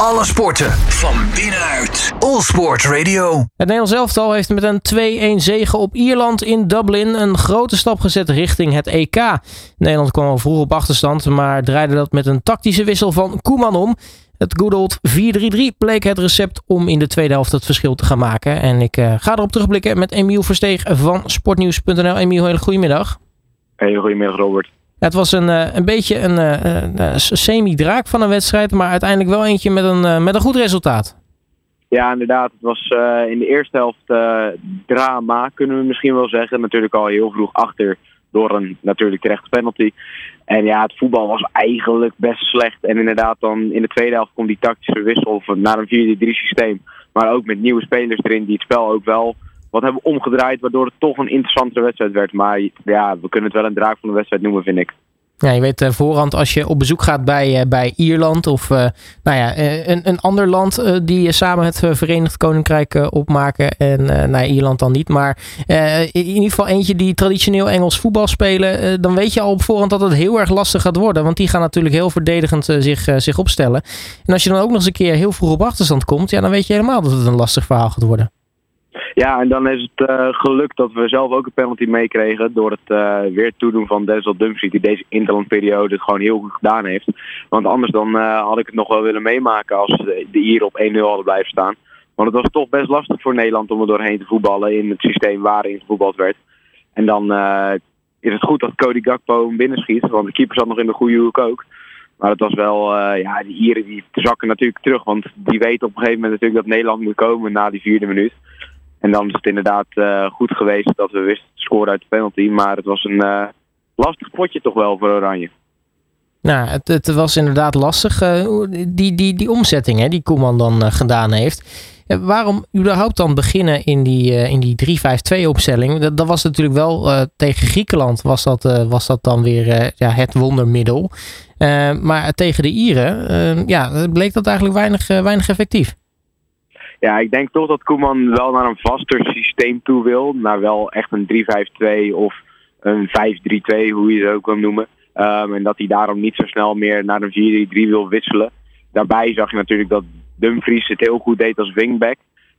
Alle sporten van binnenuit. All Sport Radio. Het Nederlands elftal heeft met een 2-1 zege op Ierland in Dublin een grote stap gezet richting het EK. Nederland kwam al vroeg op achterstand, maar draaide dat met een tactische wissel van Koeman om. Het good old 4-3-3 bleek het recept om in de tweede helft het verschil te gaan maken. En ik uh, ga erop terugblikken met Emiel Versteeg van sportnieuws.nl. Emiel, hele goedemiddag. Hey, goedemiddag Robert. Het was een, uh, een beetje een uh, semi-draak van een wedstrijd, maar uiteindelijk wel eentje met een, met een goed resultaat. Ja, inderdaad. Het was in de eerste helft drama, kunnen we misschien wel zeggen. Natuurlijk al heel vroeg achter door een natuurlijk terechte penalty. En ja, het voetbal was eigenlijk best slecht. En inderdaad, dan in de tweede helft komt die tactische wissel naar een 4-3 systeem. Maar ook met nieuwe spelers erin die het spel ook wel wat hebben omgedraaid. Waardoor het toch een interessante wedstrijd werd. Maar ja, we kunnen het wel een draak van de wedstrijd noemen, vind ik. Ja, je weet uh, voorhand als je op bezoek gaat bij, uh, bij Ierland of uh, nou ja, een, een ander land die samen het Verenigd Koninkrijk opmaken. En nou, Ierland dan niet. Maar in ieder geval eentje die traditioneel Engels voetbal spelen. dan weet je al op voorhand dat het heel erg lastig gaat worden. Want die gaan natuurlijk heel verdedigend zich, zich opstellen. En als je dan ook nog eens een keer heel vroeg op achterstand komt. Ja, dan weet je helemaal dat het een lastig verhaal gaat worden. Ja, en dan is het uh, geluk dat we zelf ook een penalty meekregen. Door het uh, weer toedoen van Denzel Dumfries. Die deze interlandperiode het gewoon heel goed gedaan heeft. Want anders dan uh, had ik het nog wel willen meemaken als de Ieren op 1-0 hadden blijven staan. Want het was toch best lastig voor Nederland om er doorheen te voetballen in het systeem waarin gevoetbald werd. En dan is het goed dat Cody Gakpo hem binnenschiet. Want de keeper zat nog in de goede hoek ook. Maar het was wel, ja, die Ieren die zakken natuurlijk terug. Want die weten op een gegeven moment natuurlijk dat Nederland moet komen na die vierde minuut. En dan is het inderdaad uh, goed geweest dat we wisten te scoren uit de penalty. Maar het was een uh, lastig potje toch wel voor Oranje. Nou, het, het was inderdaad lastig. Uh, die, die, die omzetting hè, die Koeman dan gedaan heeft. waarom überhaupt dan beginnen in die, in die 3-5-2 opstelling? Dat, dat was natuurlijk wel tegen Griekenland was dat, was dat dan weer ja, het wondermiddel. maar tegen de Ieren ja, bleek dat eigenlijk weinig, weinig effectief. Ja, ik denk toch dat Koeman wel naar een vaster systeem toe wil. Naar wel echt een 3-5-2 of een 5-3-2, hoe je het ook wil noemen. Um, en dat hij daarom niet zo snel meer naar een 4-3-3 wil wisselen. Daarbij zag je natuurlijk dat Dumfries het heel goed deed als wingback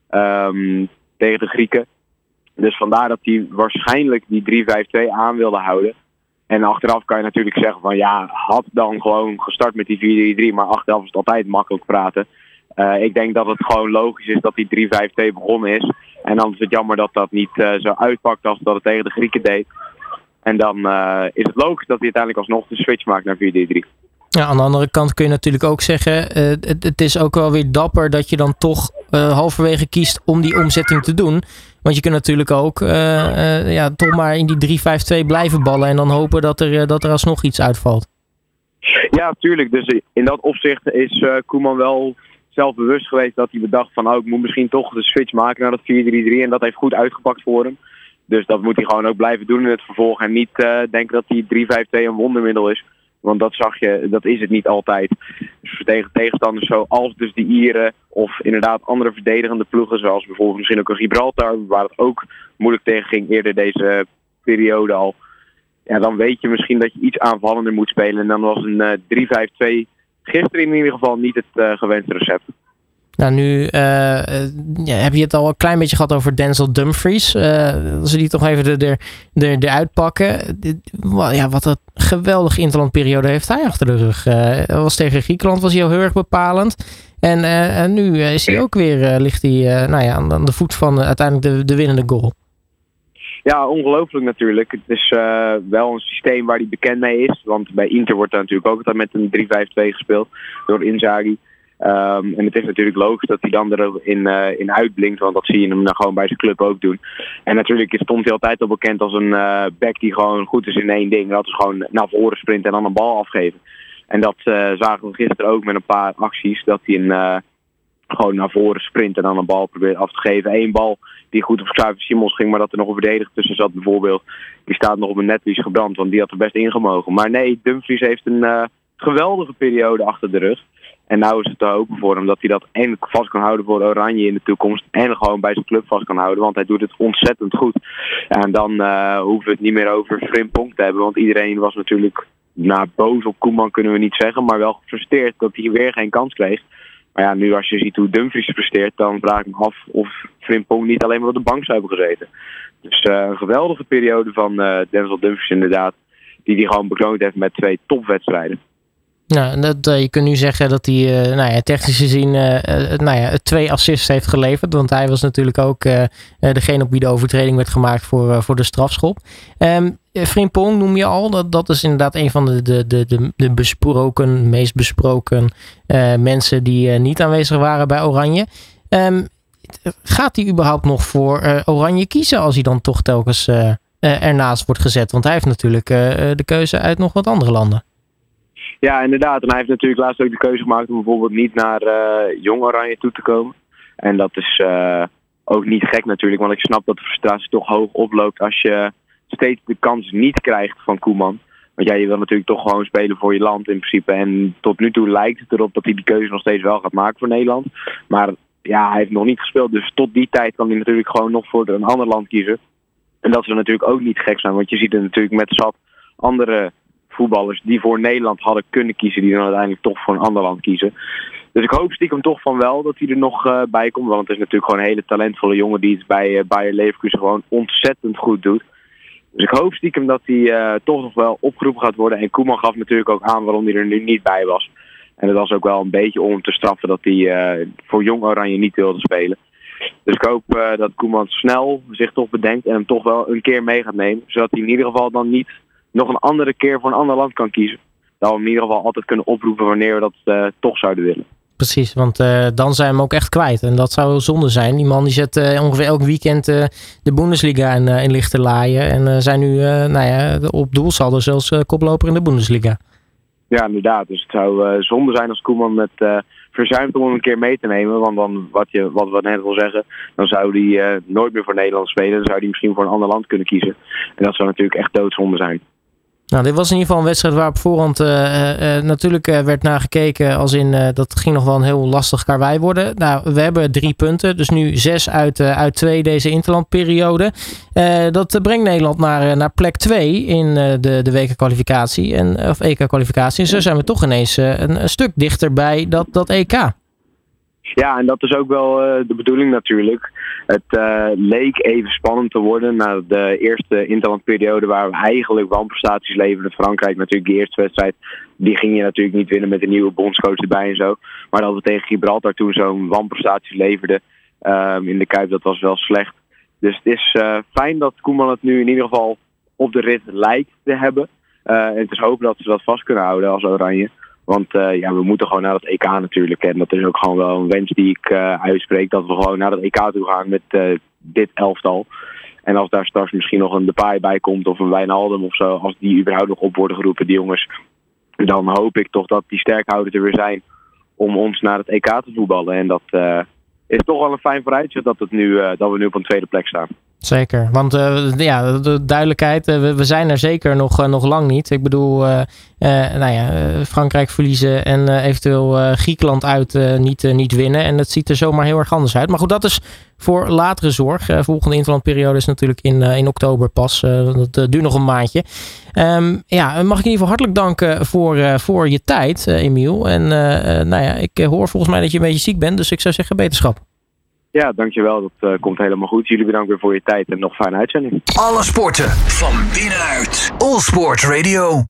um, tegen de Grieken. Dus vandaar dat hij waarschijnlijk die 3-5-2 aan wilde houden. En achteraf kan je natuurlijk zeggen van ja, had dan gewoon gestart met die 4-3-3. Maar achteraf is het altijd makkelijk praten. Uh, ik denk dat het gewoon logisch is dat die 3-5-2 begonnen is. En dan is het jammer dat dat niet uh, zo uitpakt als dat het tegen de Grieken deed. En dan uh, is het logisch dat hij uiteindelijk alsnog de switch maakt naar 4-3-3. Ja, aan de andere kant kun je natuurlijk ook zeggen, het, het, is ook wel weer dapper dat je dan toch halverwege kiest om die omzetting te doen. Want je kunt natuurlijk ook ja, toch maar in die 3-5-2 blijven ballen en dan hopen dat er, dat er alsnog iets uitvalt. Ja, tuurlijk. Dus in dat opzicht is Koeman wel zelf bewust geweest dat hij bedacht van oh, ik moet misschien toch de switch maken naar dat 4-3-3 en dat heeft goed uitgepakt voor hem. Dus dat moet hij gewoon ook blijven doen in het vervolg en niet uh, denken dat die 3-5-2 een wondermiddel is. Want dat zag je, dat is het niet altijd. Dus tegen tegenstanders zoals dus de Ieren of inderdaad andere verdedigende ploegen zoals bijvoorbeeld misschien ook een Gibraltar waar het ook moeilijk tegen ging eerder deze periode al. Ja, dan weet je misschien dat je iets aanvallender moet spelen. En dan was een uh, 3-5-2 gisteren in ieder geval niet het uh, gewenste recept. Nou, nu uh, ja, heb je het al een klein beetje gehad over Denzel Dumfries. Uh, als we die toch even er, er, eruit pakken. Ja, wat een geweldige interlandperiode heeft hij achter de rug. Uh, was tegen Griekenland was hij al heel erg bepalend. En, en nu is hij ook weer, ligt hij nou ja, aan de voet van uiteindelijk de, de winnende goal. Ja, ongelooflijk natuurlijk. Het is uh, wel een systeem waar hij bekend mee is. Want bij Inter wordt er natuurlijk ook altijd met een 3-5-2 gespeeld door Inzaghi. Um, en het is natuurlijk logisch dat hij dan erin uh, in uitblinkt, want dat zie je hem dan gewoon bij zijn club ook doen. En natuurlijk stond hij altijd al bekend als een uh, back die gewoon goed is in één ding. Dat is gewoon naar voren sprinten en dan een bal afgeven. En dat zagen we gisteren ook met een paar acties, dat hij een, gewoon naar voren sprint en dan een bal probeert af te geven. Eén bal die goed op Xavier Simons ging, maar dat er nog een verdediger tussen zat bijvoorbeeld. Die staat nog op een netvlies gebrand, want die had er best ingemogen. Maar nee, Dumfries heeft een uh, geweldige periode achter de rug. En nou is het te hopen voor hem dat hij dat en vast kan houden voor Oranje in de toekomst. En gewoon bij zijn club vast kan houden, want hij doet het ontzettend goed. En dan uh, hoeven we het niet meer over Frimpong te hebben, want iedereen was natuurlijk nou, boos op Koeman kunnen we niet zeggen, maar wel gefrustreerd dat hij weer geen kans kreeg. Maar ja, nu als je ziet hoe Dumfries presteert, dan vraag ik me af of Frimpong niet alleen maar op de bank zou hebben gezeten. Dus een geweldige periode van Denzel Dumfries inderdaad, die hij gewoon bekroond heeft met twee topwedstrijden. Nou, dat, uh, je kunt nu zeggen dat hij uh, nou ja, technisch gezien uh, nou ja, twee assists heeft geleverd. Want hij was natuurlijk ook degene op wie de overtreding werd gemaakt voor, voor de strafschop. Um, Frimpong noem je al. Dat, dat is inderdaad een van de, de, de, de, besproken, meest besproken mensen die niet aanwezig waren bij Oranje. Um, gaat hij überhaupt nog voor Oranje kiezen als hij dan toch telkens ernaast wordt gezet? Want hij heeft natuurlijk de keuze uit nog wat andere landen. Ja, inderdaad. En hij heeft natuurlijk laatst ook de keuze gemaakt om bijvoorbeeld niet naar uh, Jong Oranje toe te komen. En dat is uh, ook niet gek natuurlijk, want ik snap dat de frustratie toch hoog oploopt als je steeds de kans niet krijgt van Koeman. Want ja, je wil natuurlijk toch gewoon spelen voor je land in principe. En tot nu toe lijkt het erop dat hij die keuze nog steeds wel gaat maken voor Nederland. Maar ja, hij heeft nog niet gespeeld. Dus tot die tijd kan hij natuurlijk gewoon nog voor een ander land kiezen. En dat zou natuurlijk ook niet gek zijn. Want je ziet het natuurlijk met zat andere voetballers die voor Nederland hadden kunnen kiezen, die dan uiteindelijk toch voor een ander land kiezen. Dus ik hoop stiekem toch van wel dat hij er nog uh, bij komt. Want het is natuurlijk gewoon een hele talentvolle jongen die het bij uh, Bayer Leverkusen gewoon ontzettend goed doet. Dus ik hoop stiekem dat hij uh, toch nog wel opgeroepen gaat worden. En Koeman gaf natuurlijk ook aan waarom hij er nu niet bij was. En dat was ook wel een beetje om te straffen dat hij voor Jong Oranje niet wilde spelen. Dus ik hoop dat Koeman snel zich toch bedenkt en hem toch wel een keer mee gaat nemen. Zodat hij in ieder geval dan niet nog een andere keer voor een ander land kan kiezen. Dat we in ieder geval altijd kunnen oproepen wanneer we dat uh, toch zouden willen. Precies, want uh, dan zijn we hem ook echt kwijt. En dat zou zonde zijn. Die man die zet uh, ongeveer elk weekend de Bundesliga in, in lichte laaien. En zijn nu nou ja, op doelsaldo zelfs koploper in de Bundesliga. Ja, inderdaad. Dus het zou zonde zijn als Koeman met verzuimt om hem een keer mee te nemen. Want dan, wat, je, wat we net al zeggen, dan zou hij nooit meer voor Nederland spelen. Dan zou hij misschien voor een ander land kunnen kiezen. En dat zou natuurlijk echt doodzonde zijn. Nou, dit was in ieder geval een wedstrijd waar op voorhand uh, uh, natuurlijk werd naar gekeken. Als in dat ging nog wel een heel lastig karwei worden. Nou, we hebben drie punten. Dus nu zes uit, uit twee deze interlandperiode. dat brengt Nederland naar, naar plek twee in de, de WK-kwalificatie. En, of EK-kwalificatie. En zo zijn we toch ineens een, een, stuk dichter bij dat, dat EK. Ja, en dat is ook wel de bedoeling natuurlijk. Het uh, leek even spannend te worden na de eerste interlandperiode waar we eigenlijk wanprestaties leverden. Frankrijk natuurlijk, de eerste wedstrijd, die ging je natuurlijk niet winnen met een nieuwe bondscoach erbij en zo. Maar dat we tegen Gibraltar toen zo'n wanprestatie leverden um, in de Kuip, dat was wel slecht. Dus het is uh, fijn dat Koeman het nu in ieder geval op de rit lijkt te hebben. En het is hopen dat ze dat vast kunnen houden als Oranje. Want uh, ja, we moeten gewoon naar het EK natuurlijk. En dat is ook gewoon wel een wens die ik uh, uitspreek. Dat we gewoon naar het EK toe gaan met uh, dit elftal. En als daar straks misschien nog een Depay bij komt of een Wijnaldum of zo. Als die überhaupt nog op worden geroepen, die jongens. Dan hoop ik toch dat die sterkhouders er weer zijn om ons naar het EK te voetballen. En dat is toch wel een fijn vooruitzicht dat, het nu, dat we nu op een tweede plek staan. Zeker, want uh, ja, de duidelijkheid, uh, we, zijn er zeker nog, uh, nog lang niet. Ik bedoel, nou ja, Frankrijk verliezen en eventueel Griekenland uit niet, niet winnen. En dat ziet er zomaar heel erg anders uit. Maar goed, dat is voor latere zorg. volgende interlandperiode is natuurlijk in, in oktober pas. dat duurt nog een maandje. Um, ja, mag ik in ieder geval hartelijk danken voor, voor je tijd, Emiel. En nou ja, ik hoor volgens mij dat je een beetje ziek bent, dus ik zou zeggen beterschap. Ja, dankjewel. Dat uh, komt helemaal goed. Jullie bedankt weer voor je tijd en nog fijne uitzending. Alle sporten van binnenuit. All Sport Radio.